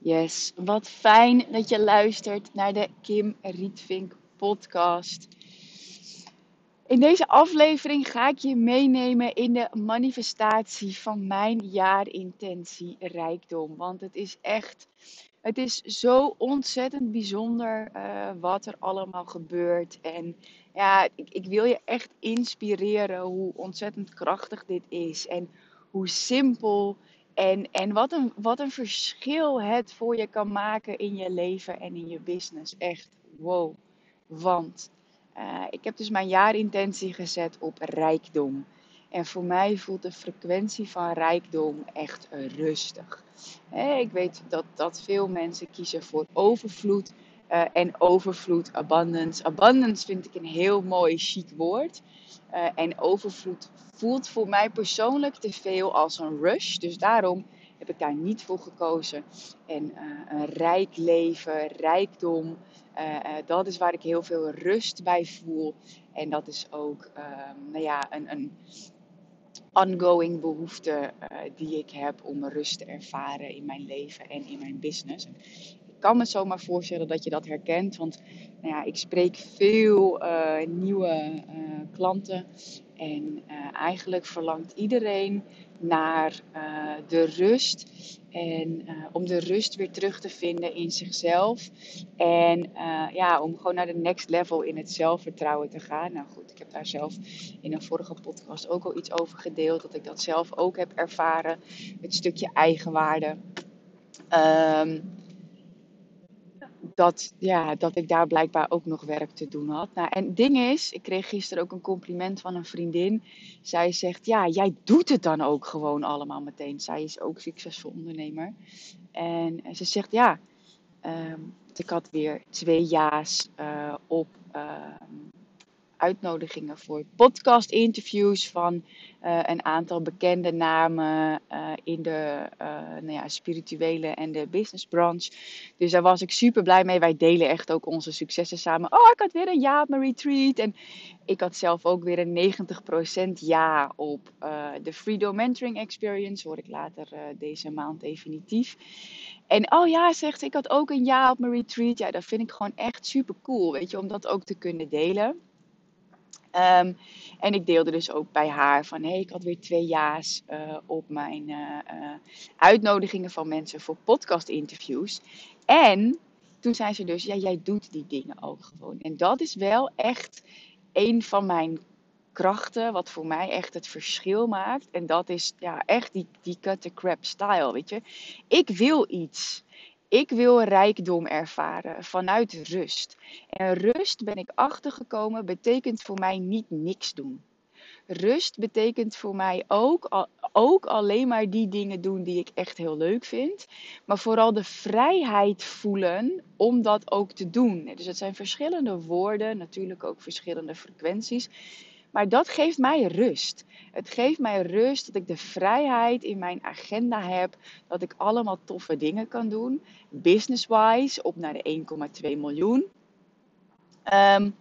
Yes, wat fijn dat je luistert naar de Kim Rietvink podcast. In deze aflevering ga ik je meenemen in de manifestatie van mijn jaarintentie rijkdom. Want het is echt, het is zo ontzettend bijzonder uh, wat er allemaal gebeurt. En ja, ik, ik wil je echt inspireren hoe ontzettend krachtig dit is. En hoe simpel en, en wat, een, wat een verschil het voor je kan maken in je leven en in je business. Echt wow. Want uh, ik heb dus mijn jaarintentie gezet op rijkdom. En voor mij voelt de frequentie van rijkdom echt rustig. ik weet dat, dat veel mensen kiezen voor overvloed. Uh, en overvloed, abundance. Abundance vind ik een heel mooi, chic woord. Uh, en overvloed voelt voor mij persoonlijk te veel als een rush. Dus daarom heb ik daar niet voor gekozen. En uh, een rijk leven, rijkdom, dat is waar ik heel veel rust bij voel. En dat is ook ehm, nou ja, een, een ongoing behoefte die ik heb om rust te ervaren in mijn leven en in mijn business kan me zomaar voorstellen dat je dat herkent. Want nou ja, ik spreek veel uh, nieuwe uh, klanten. En uh, eigenlijk verlangt iedereen naar de rust. En om de rust weer terug te vinden in zichzelf. En ja, om gewoon naar de next level in het zelfvertrouwen te gaan. Nou goed, ik heb daar zelf in een vorige podcast ook al iets over gedeeld. Dat ik dat zelf ook heb ervaren. Het stukje eigenwaarde. Um, dat, ja, dat ik daar blijkbaar ook nog werk te doen had. Nou, en het ding is, ik kreeg gisteren ook een compliment van een vriendin. Zij zegt, ja, jij doet het dan ook gewoon allemaal meteen. Zij is ook succesvol ondernemer. En ze zegt, ja, um, ik had weer twee ja's uh, op uh, uitnodigingen voor podcast-interviews van uh, een aantal bekende namen uh, in de uh, nou ja, spirituele en de businessbranche. Dus daar was ik super blij mee. Wij delen echt ook onze successen samen. Oh, ik had weer een ja op mijn retreat. En ik had zelf ook weer een 90% ja op de Freedom Mentoring Experience. Hoor ik later deze maand definitief. En oh ja, zegt ik had ook een ja op mijn retreat. Ja, dat vind ik gewoon echt super cool. Weet je, om dat ook te kunnen delen. Um, en ik deelde dus ook bij haar van hé, hey, ik had weer twee ja's uh, op mijn uh, uh, uitnodigingen van mensen voor podcast interviews. En toen zei ze dus, ja, jij doet die dingen ook gewoon. En dat is wel echt een van mijn krachten, wat voor mij echt het verschil maakt. En dat is ja, echt die, die cut the crap style, weet je. Ik wil iets. Ik wil rijkdom ervaren vanuit rust. En rust ben ik achtergekomen, betekent voor mij niet niks doen. Rust betekent voor mij ook, ook alleen maar die dingen doen die ik echt heel leuk vind. Maar vooral de vrijheid voelen om dat ook te doen. Dus het zijn verschillende woorden, natuurlijk ook verschillende frequenties. Maar dat geeft mij rust. Het geeft mij rust dat ik de vrijheid in mijn agenda heb. Dat ik allemaal toffe dingen kan doen. Business-wise op naar de 1,2 miljoen. Um,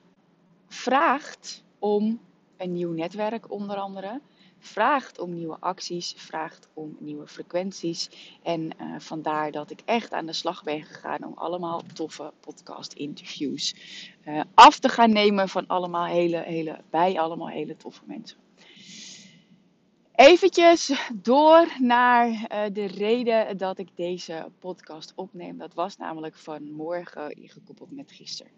vraagt om een nieuw netwerk onder andere vraagt om nieuwe acties, vraagt om nieuwe frequenties. En uh, vandaar dat ik echt aan de slag ben gegaan om allemaal toffe podcast-interviews uh, af te gaan nemen van allemaal hele, hele, bij allemaal hele toffe mensen. Eventjes door naar uh, de reden dat ik deze podcast opneem. Dat was namelijk vanmorgen ingekoppeld met gisteren.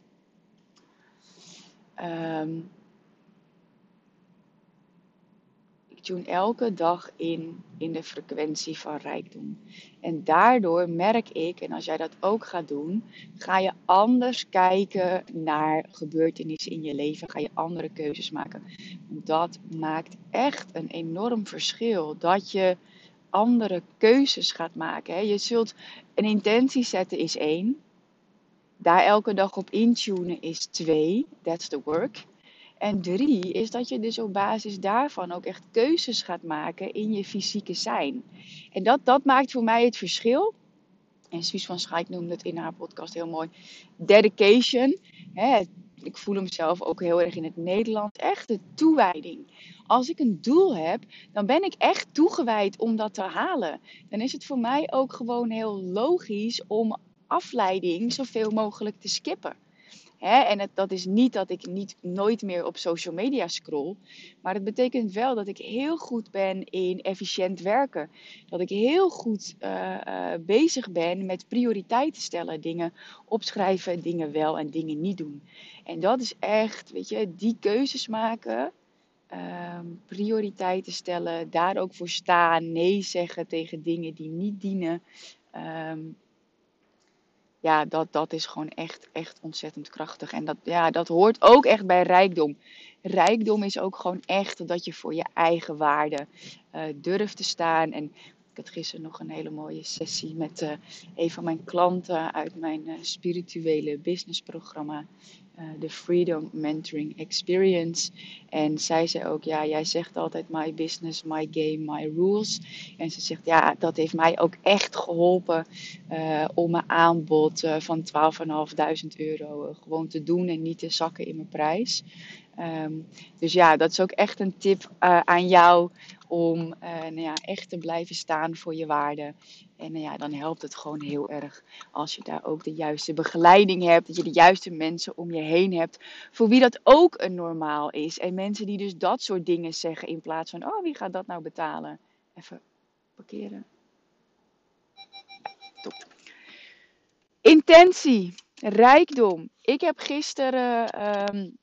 Um, tune elke dag in in de frequentie van rijkdom. En daardoor merk ik, en als jij dat ook gaat doen, ga je anders kijken naar gebeurtenissen in je leven. Ga je andere keuzes maken. Dat maakt echt een enorm verschil. Dat je andere keuzes gaat maken. Je zult een intentie zetten is één. Daar elke dag op intunen is twee. That's the work. En drie is dat je dus op basis daarvan ook echt keuzes gaat maken in je fysieke zijn. En dat, dat maakt voor mij het verschil. En Suus van Schaik noemde het in haar podcast heel mooi. Dedication. Hè, ik voel hem zelf ook heel erg in het Nederlands. Echt de toewijding. Als ik een doel heb, dan ben ik echt toegewijd om dat te halen. Dan is het voor mij ook gewoon heel logisch om afleiding zoveel mogelijk te skippen. Hè? En het, dat is niet dat ik niet, nooit meer op social media scroll. Maar het betekent wel dat ik heel goed ben in efficiënt werken. Dat ik heel goed uh, uh, bezig ben met prioriteiten stellen. Dingen opschrijven, dingen wel en dingen niet doen. En dat is echt, weet je, die keuzes maken. Um, prioriteiten stellen, daar ook voor staan, nee zeggen tegen dingen die niet dienen. Um, ja, dat, dat is gewoon echt, echt ontzettend krachtig. En dat, ja, dat hoort ook echt bij rijkdom. Rijkdom is ook gewoon echt dat je voor je eigen waarde uh, durft te staan. En had gisteren nog een hele mooie sessie met uh, een van mijn klanten uit mijn uh, spirituele businessprogramma de uh, Freedom Mentoring Experience. En zij zei ook, ja, jij zegt altijd my business, my game, my rules. En ze zegt, ja, dat heeft mij ook echt geholpen om mijn aanbod van 12.500 euro gewoon te doen en niet te zakken in mijn prijs. Um, dus ja, dat is ook echt een tip aan jou om uh, nou ja, echt te blijven staan voor je waarden. En nou ja, dan helpt het gewoon heel erg als je daar ook de juiste begeleiding hebt. Dat je de juiste mensen om je heen hebt. Voor wie dat ook een normaal is. En mensen die dus dat soort dingen zeggen in plaats van: oh, wie gaat dat nou betalen? Even parkeren. Top. Intentie, rijkdom. Ik heb gisteren. Um,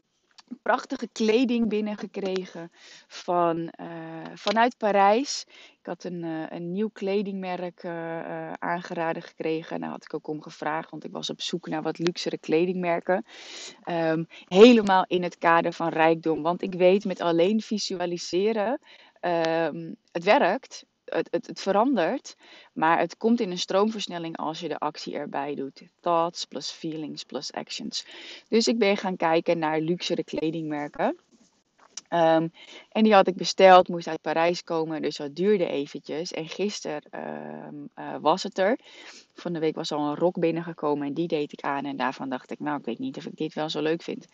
prachtige kleding binnengekregen van, uh, vanuit Parijs. Ik had een, uh, een nieuw kledingmerk uh, aangeraden gekregen. En daar had ik ook om gevraagd, want ik was op zoek naar wat luxere kledingmerken. Um, helemaal in het kader van rijkdom. Want ik weet met alleen visualiseren, um, het werkt het, het, het, verandert, maar het komt in een stroomversnelling als je de actie erbij doet. Thoughts plus feelings plus actions. Dus ik ben gaan kijken naar luxere kledingmerken. Um, en die had ik besteld, moest uit Parijs komen, dus dat duurde eventjes. En gisteren um, uh, was het er. Van de week was al een rok binnengekomen en die deed ik aan. En daarvan dacht ik, nou, ik weet niet of ik dit wel zo leuk vind.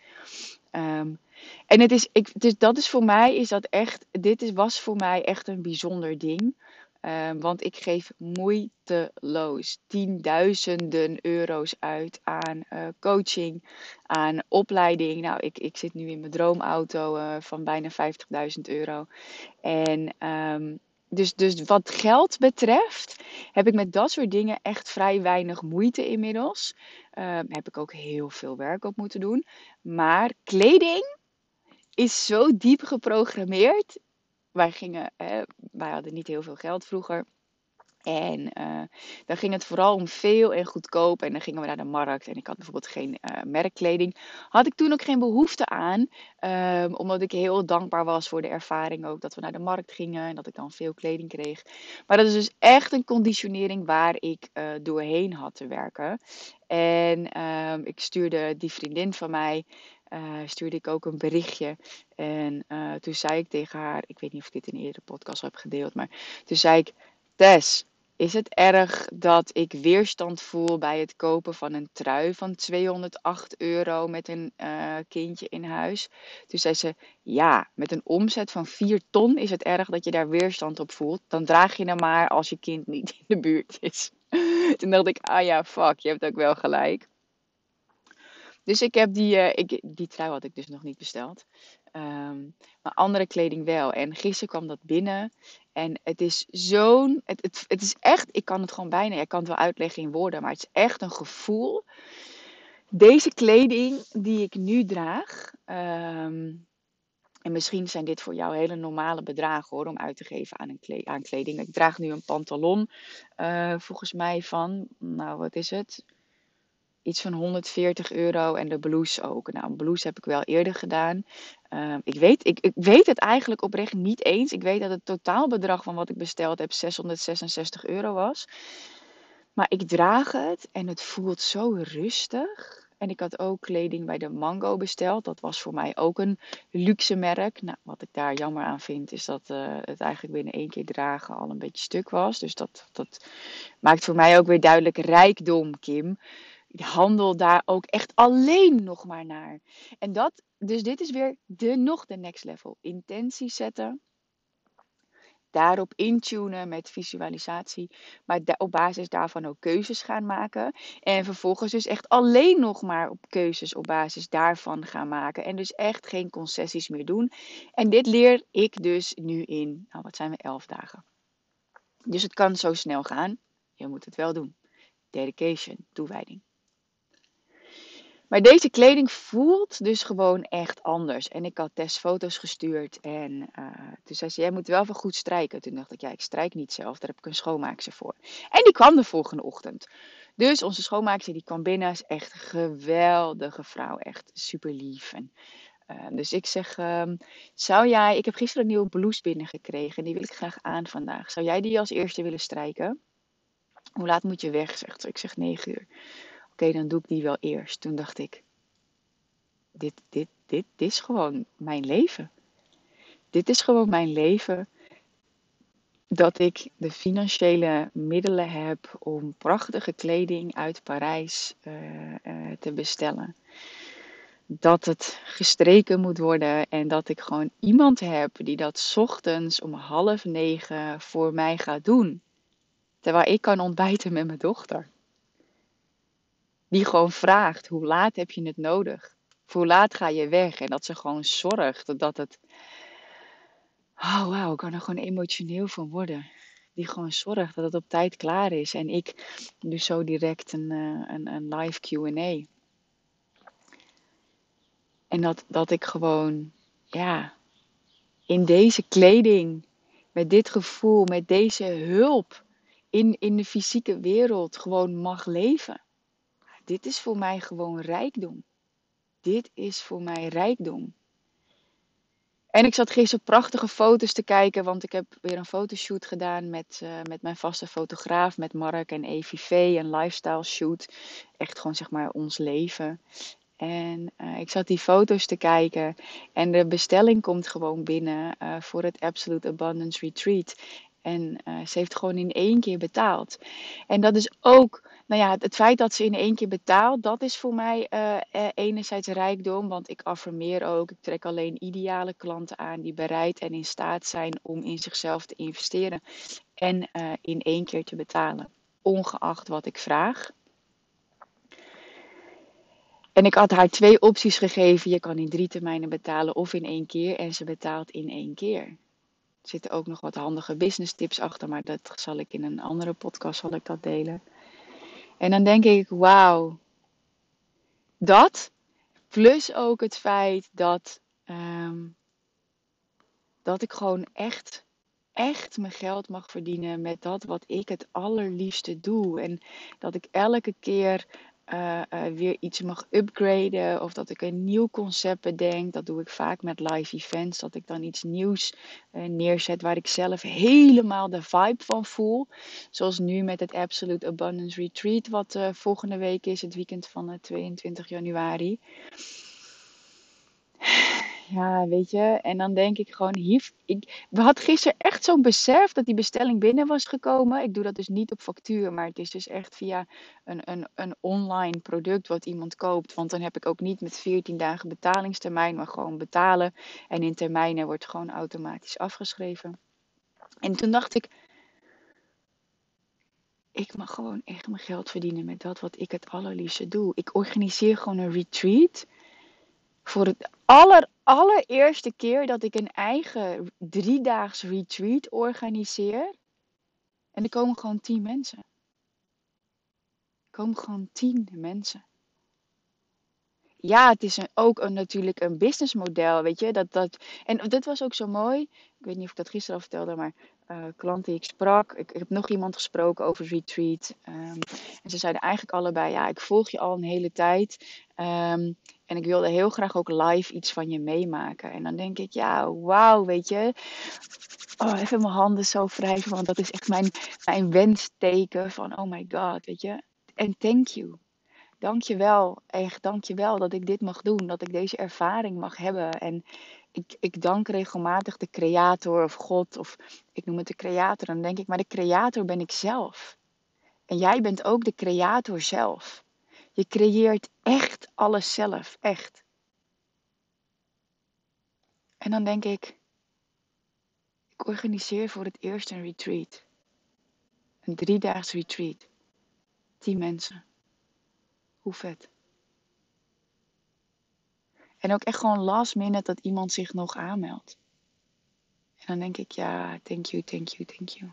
Um, en het is, ik, dus dat is voor mij, is dat echt, dit is, was voor mij echt een bijzonder ding. Um, want ik geef moeiteloos tienduizenden euro's uit aan uh, coaching, aan opleiding. Nou, ik, ik zit nu in mijn droomauto uh, van bijna 50.000 euro. En um, dus, dus wat geld betreft heb ik met dat soort dingen echt vrij weinig moeite inmiddels. Um, heb ik ook heel veel werk op moeten doen. Maar kleding is zo diep geprogrammeerd. Wij, gingen, wij hadden niet heel veel geld vroeger. En uh, dan ging het vooral om veel en goedkoop. En dan gingen we naar de markt. En ik had bijvoorbeeld geen uh, merkkleding. Had ik toen ook geen behoefte aan. Um, omdat ik heel dankbaar was voor de ervaring ook. Dat we naar de markt gingen. En dat ik dan veel kleding kreeg. Maar dat is dus echt een conditionering waar ik uh, doorheen had te werken. En um, ik stuurde die vriendin van mij. Uh, stuurde ik ook een berichtje. En uh, toen zei ik tegen haar, ik weet niet of ik dit in een eerdere podcast heb gedeeld, maar toen zei ik, Tess, is het erg dat ik weerstand voel bij het kopen van een trui van 208 euro met een uh, kindje in huis? Toen zei ze: Ja, met een omzet van 4 ton is het erg dat je daar weerstand op voelt. Dan draag je hem maar als je kind niet in de buurt is. Toen dacht ik: Ah ja, fuck, je hebt ook wel gelijk. Dus ik heb die, uh, ik, die trui had ik dus nog niet besteld. Um, maar andere kleding wel. En gisteren kwam dat binnen. En het is zo'n. Het, het, het is echt. Ik kan het gewoon bijna. Ik kan het wel uitleggen in woorden. Maar het is echt een gevoel. Deze kleding die ik nu draag. Um, en misschien zijn dit voor jou hele normale bedragen hoor, om uit te geven aan, een aan kleding. Ik draag nu een pantalon, uh, volgens mij van, nou wat is het? Iets van 140 euro en de blouse ook. Nou, een blouse heb ik wel eerder gedaan. Uh, ik, weet, ik, weet het eigenlijk oprecht niet eens. Ik weet dat het totaalbedrag van wat ik besteld heb 666 euro was. Maar ik draag het en het voelt zo rustig. En ik had ook kleding bij de Mango besteld. Dat was voor mij ook een luxe merk. Nou, wat ik daar jammer aan vind, is dat uh, het eigenlijk binnen één keer dragen al een beetje stuk was. Dus dat, dat maakt voor mij ook weer duidelijk rijkdom, Kim handel daar ook echt alleen nog maar naar. En dat, dus dit is weer de nog de next level. Intentie zetten daarop intunen met visualisatie. Maar op basis daarvan ook keuzes gaan maken. En vervolgens dus echt alleen nog maar op keuzes op basis daarvan gaan maken. En dus echt geen concessies meer doen. En dit leer ik dus nu in, nou wat zijn we, elf dagen. Dus het kan zo snel gaan. Je moet het wel doen. Dedication, toewijding. Maar deze kleding voelt dus gewoon echt anders. En ik had Tess foto's gestuurd. En uh, toen zei ze, jij moet wel van goed strijken. Toen dacht ik, ja, ik strijk niet zelf. Daar heb ik een schoonmaakster voor. En die kwam de volgende ochtend. Dus onze schoonmaakster die kwam binnen. Is echt een geweldige vrouw. Echt super lief. En, uh, dus ik zeg, um, zou jij... Ik heb gisteren een nieuwe blouse binnengekregen. En die wil ik graag aan vandaag. Zou jij die als eerste willen strijken? Hoe laat moet je weg, zegt ze. Ik zeg 9 uur oké, dan doe ik die wel eerst. Toen dacht ik, dit, dit, dit, is gewoon mijn leven. Dit is gewoon mijn leven. Dat ik de financiële middelen heb om prachtige kleding uit Parijs uh, uh, te bestellen. Dat het gestreken moet worden en dat ik gewoon iemand heb die dat ochtends om half negen voor mij gaat doen. Terwijl ik kan ontbijten met mijn dochter. Die gewoon vraagt, hoe laat heb je het nodig? hoe laat ga je weg? En dat ze gewoon zorgt dat het... Oh wauw, ik kan er gewoon emotioneel van worden. Die gewoon zorgt dat het op tijd klaar is. En ik dus zo direct een, uh, een, een live Q&A. En dat, dat ik gewoon, ja, in deze kleding, met dit gevoel, met deze hulp in, in de fysieke wereld gewoon mag leven. Dit is voor mij gewoon rijkdom. Dit is voor mij rijkdom. En ik zat gisteren prachtige foto's te kijken, want ik heb weer een fotoshoot gedaan met, uh, met mijn vaste fotograaf, met Mark en EVV, een lifestyle shoot. Echt gewoon zeg maar ons leven. En uh, ik zat die foto's te kijken en de bestelling komt gewoon binnen uh, voor het Absolute Abundance Retreat. En ze heeft gewoon in één keer betaald. En dat is ook nou ja, het, feit dat ze in één keer betaalt, dat is voor mij uh, enerzijds rijkdom. Want ik affirmeer ook, ik trek alleen ideale klanten aan die bereid en in staat zijn om in zichzelf te investeren en uh, in één keer te betalen, ongeacht wat ik vraag. En ik had haar twee opties gegeven. Je kan in drie termijnen betalen of in één keer. En ze betaalt in één keer. Er zitten ook nog wat handige business tips achter, maar dat zal ik in een andere podcast zal ik dat delen. En dan denk ik, wauw. Dat, plus ook het feit dat, um, dat ik gewoon echt, echt mijn geld mag verdienen met dat wat ik het allerliefste doe. En dat ik elke keer uh, uh, weer iets mag upgraden of dat ik een nieuw concept bedenk. Dat doe ik vaak met live events, dat ik dan iets nieuws uh, neerzet waar ik zelf helemaal de vibe van voel. Zoals nu met het Absolute Abundance Retreat, wat volgende week is, het weekend van 22 januari ja, weet je. En dan denk ik gewoon, ik, we hadden gisteren echt zo'n besef dat die bestelling binnen was gekomen. Ik doe dat dus niet op factuur, maar het is dus echt via een, een, een online product wat iemand koopt. Want dan heb ik ook niet met 14 dagen betalingstermijn, maar gewoon betalen. En in termijnen wordt gewoon automatisch afgeschreven. En toen dacht ik, ik mag gewoon echt mijn geld verdienen met dat wat ik het allerliefste doe. Ik organiseer gewoon een retreat voor het aller, allereerste keer dat ik een eigen driedaags retreat organiseer. En er komen gewoon tien mensen. Er komen gewoon tien mensen. Ja, het is ook natuurlijk een businessmodel, weet je. Dat, dat, en dat was ook zo mooi. Ik weet niet of ik dat gisteren al vertelde, maar uh, klant die ik sprak. Ik, heb nog iemand gesproken over retreat. Um, en ze zeiden eigenlijk allebei, ja, ik volg je al een hele tijd. Um, en ik wilde heel graag ook live iets van je meemaken. En dan denk ik, ja, wauw, weet je. Oh, even mijn handen zo wrijven, want dat is echt mijn, mijn wensteken van, oh my god, weet je. En thank you. Dank je wel, echt dank je wel dat ik dit mag doen, dat ik deze ervaring mag hebben. En ik, ik dank regelmatig de creator of God, of ik noem het de creator. Dan denk ik, maar de creator ben ik zelf. En jij bent ook de creator zelf. Je creëert echt alles zelf, echt. En dan denk ik, ik organiseer voor het eerst een retreat. Een driedaags retreat. Tien mensen. Hoe vet. En ook echt gewoon last minute dat iemand zich nog aanmeldt. En dan denk ik, ja, thank you, thank you, thank you.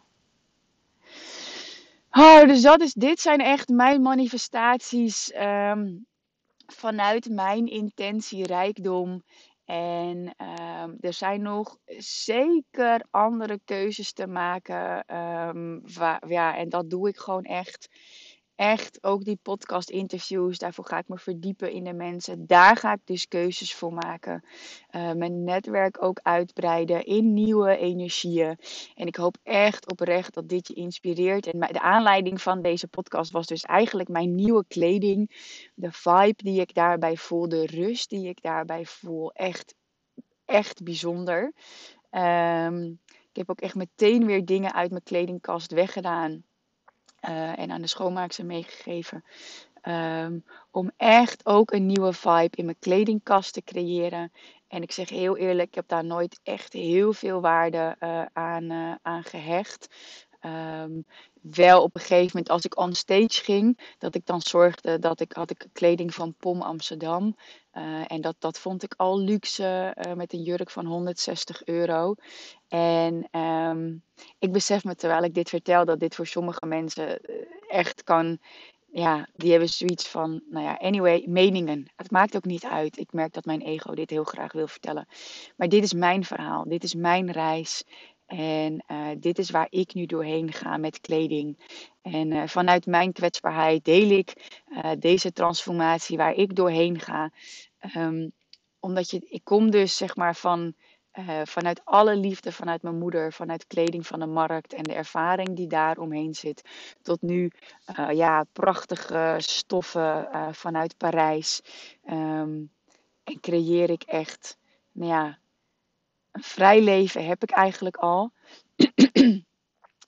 Oh, dus dat is, dit zijn echt mijn manifestaties ehm, vanuit mijn intentie, rijkdom. En ehm, er zijn nog zeker andere keuzes te maken. Ehm, ja, en dat doe ik gewoon echt echt ook die podcast interviews. Daarvoor ga ik me verdiepen in de mensen. Daar ga ik dus keuzes voor maken. Uh, mijn netwerk ook uitbreiden in nieuwe energieën. En ik hoop echt oprecht dat dit je inspireert. En de aanleiding van deze podcast was dus eigenlijk mijn nieuwe kleding. De vibe die ik daarbij voel. De rust die ik daarbij voel. Echt, echt bijzonder. Um, ik heb ook echt meteen weer dingen uit mijn kledingkast weggedaan uh, en aan de schoonmaakster meegegeven. Um, om echt ook een nieuwe vibe in mijn kledingkast te creëren. En ik zeg heel eerlijk, ik heb daar nooit echt heel veel waarde uh, aan, uh, aan gehecht. Um, wel op een gegeven moment als ik on stage ging, dat ik dan zorgde dat ik had ik kleding van POM Amsterdam. Uh, en dat, dat vond ik al luxe uh, met een jurk van 160 euro. En um, ik besef me terwijl ik dit vertel dat dit voor sommige mensen eh, echt kan. Ja, die hebben zoiets van, nou ja, anyway, meningen. Het maakt ook niet uit. Ik merk dat mijn ego dit heel graag wil vertellen. Maar dit is mijn verhaal, dit is mijn reis. En uh, dit is waar ik nu doorheen ga met kleding. En uh, vanuit mijn kwetsbaarheid deel ik uh, deze transformatie waar ik doorheen ga. Um, omdat je, ik kom dus zeg maar van, vanuit alle liefde, vanuit mijn moeder, vanuit kleding van de markt en de ervaring die daar omheen zit. Tot nu ja, prachtige stoffen vanuit Parijs. Um, en creëer ik echt, nou ja, een vrij leven heb ik eigenlijk al.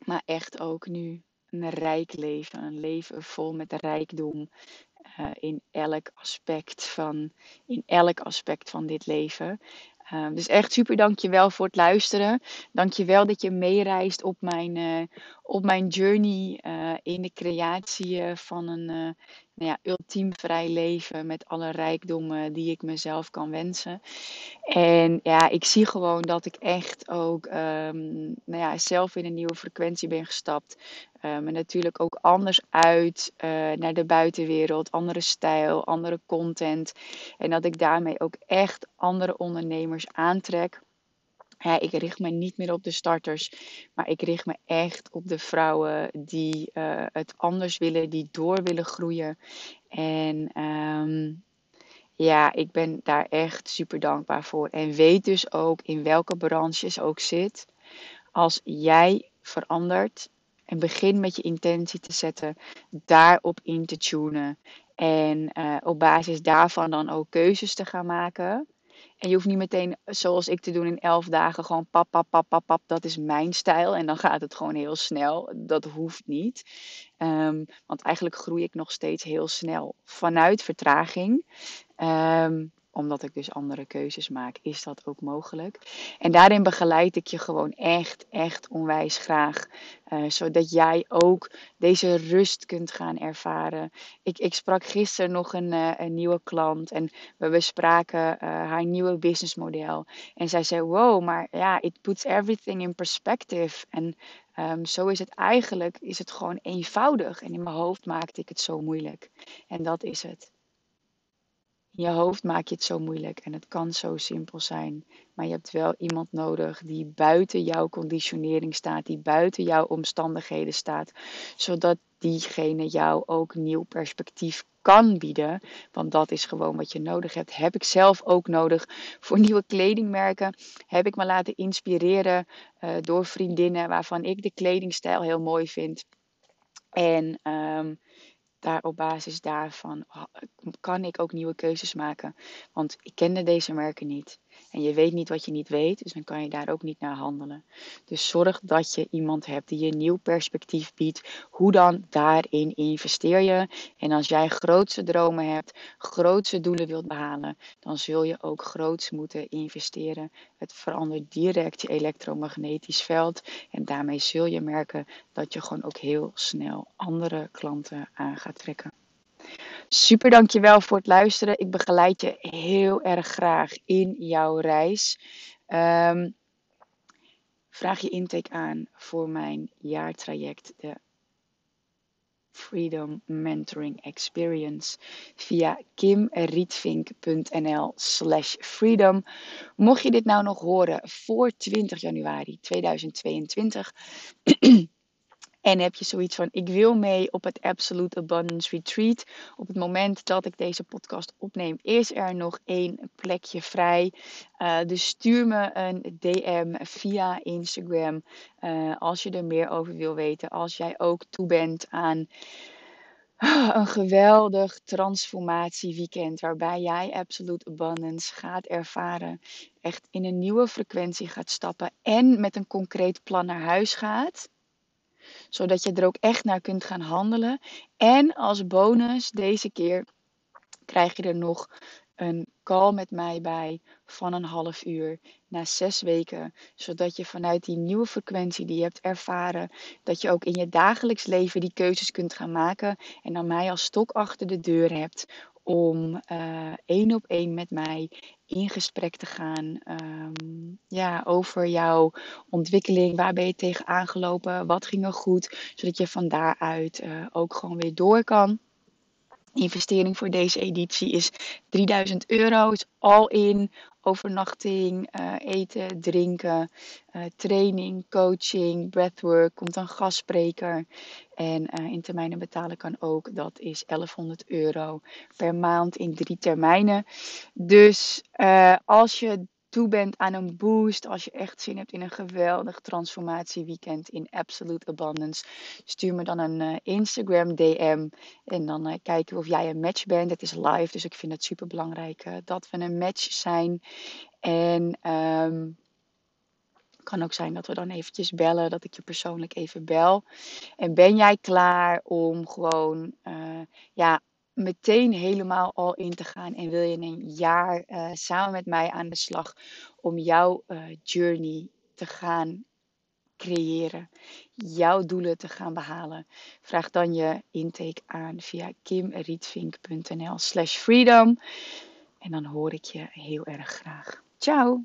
maar echt ook nu een rijk leven. Een leven vol met rijkdom. Uh, in elk aspect van, in elk aspect van dit leven. Uh, dus echt super dankjewel voor het luisteren. Dankjewel dat je meereist op mijn, uh, op mijn journey in de creatie van een nou ja, ultiem vrij leven. Met alle rijkdommen die ik mezelf kan wensen. En ja, ik zie gewoon dat ik echt ook um, nou ja, zelf in een nieuwe frequentie ben gestapt. Um, natuurlijk ook anders uit uh, naar de buitenwereld. Andere stijl, andere content. En dat ik daarmee ook echt andere ondernemers aantrek. Ik richt me niet meer op de starters, maar ik richt me echt op de vrouwen die uh, het anders willen, die door willen groeien. En um, ja, ik ben daar echt super dankbaar voor. En weet dus ook in welke branches ook zit. Als jij verandert en begin met je intentie te zetten, daarop in te tunen. En uh, op basis daarvan dan ook keuzes te gaan maken. En je hoeft niet meteen, zoals ik te doen, in elf dagen gewoon pap, pap, pap, pap, pap. Dat is mijn stijl. En dan gaat het gewoon heel snel. Dat hoeft niet. Um, want eigenlijk groei ik nog steeds heel snel vanuit vertraging. Um, omdat ik dus andere keuzes maak, is dat ook mogelijk. En daarin begeleid ik je gewoon echt, echt onwijs graag. Uh, zodat jij ook deze rust kunt gaan ervaren. Ik, ik sprak gisteren nog een, uh, een nieuwe klant en we bespraken uh, haar nieuwe businessmodel. En zij zei: Wow, maar ja, it puts everything in perspective. En um, zo is het eigenlijk is het gewoon eenvoudig. En in mijn hoofd maakte ik het zo moeilijk. En dat is het. In je hoofd maak je het zo moeilijk en het kan zo simpel zijn. Maar je hebt wel iemand nodig die buiten jouw conditionering staat, die buiten jouw omstandigheden staat, zodat diegene jou ook nieuw perspectief kan bieden. Want dat is gewoon wat je nodig hebt. Heb ik zelf ook nodig voor nieuwe kledingmerken. Heb ik me laten inspireren uh, door vriendinnen waarvan ik de kledingstijl heel mooi vind. En um, daar op basis daarvan kan ik ook nieuwe keuzes maken. Want ik kende deze merken niet. En je weet niet wat je niet weet, dus dan kan je daar ook niet naar handelen. Dus zorg dat je iemand hebt die je een nieuw perspectief biedt. Hoe dan daarin investeer je? En als jij grootse dromen hebt, grootse doelen wilt behalen, dan zul je ook groots moeten investeren. Het verandert direct je elektromagnetisch veld. En daarmee zul je merken dat je gewoon ook heel snel andere klanten aan gaat trekken. Super dankjewel voor het luisteren. Ik begeleid je heel erg graag in jouw reis. Ehm, vraag je intake aan voor mijn jaartraject, de Freedom Mentoring Experience via kimrietvink.nl slash freedom. Mocht je dit nou nog horen voor 20 januari 2022 En heb je zoiets van: ik wil mee op het Absolute Abundance Retreat. Op het moment dat ik deze podcast opneem, is er nog één plekje vrij. Uh, dus stuur me een DM via Instagram uh, als je er meer over wil weten. Als jij ook toe bent aan een geweldig transformatieweekend waarbij jij Absolute Abundance gaat ervaren. Echt in een nieuwe frequentie gaat stappen en met een concreet plan naar huis gaat zodat je er ook echt naar kunt gaan handelen. En als bonus deze keer krijg je er nog een call met mij bij van een half uur na zes weken. Zodat je vanuit die nieuwe frequentie die je hebt ervaren, dat je ook in je dagelijks leven die keuzes kunt gaan maken. En dan mij als stok achter de deur hebt om uh, één op één met mij in gesprek te gaan um, ja, over jouw ontwikkeling. Waar ben je tegen aangelopen? Wat ging er goed? Zodat je van daaruit uh, ook gewoon weer door kan. Investering voor deze editie is 3000 euro. Is all in overnachting, uh, eten, drinken, uh, training, coaching, breathwork. Komt een gastspreker. En uh, in termijnen betalen kan ook. Dat is 1100 euro per maand in drie termijnen. Dus als je toe bent aan een boost, als je echt zin hebt in een geweldig transformatieweekend in Absolute Abundance, stuur me dan een uh, Instagram DM en dan uh, kijken we of jij een match bent. Het is live, dus ik vind het super belangrijk uh, dat we een match zijn. En um, kan ook zijn dat we dan eventjes bellen, dat ik je persoonlijk even bel. En ben jij klaar om gewoon ja, meteen helemaal al in te gaan en wil je een jaar uh, samen met mij aan de slag om jouw uh, journey te gaan creëren, jouw doelen te gaan behalen, vraag dan je intake aan via kimrietvink.nl slash freedom en dan hoor ik je heel erg graag. Ciao!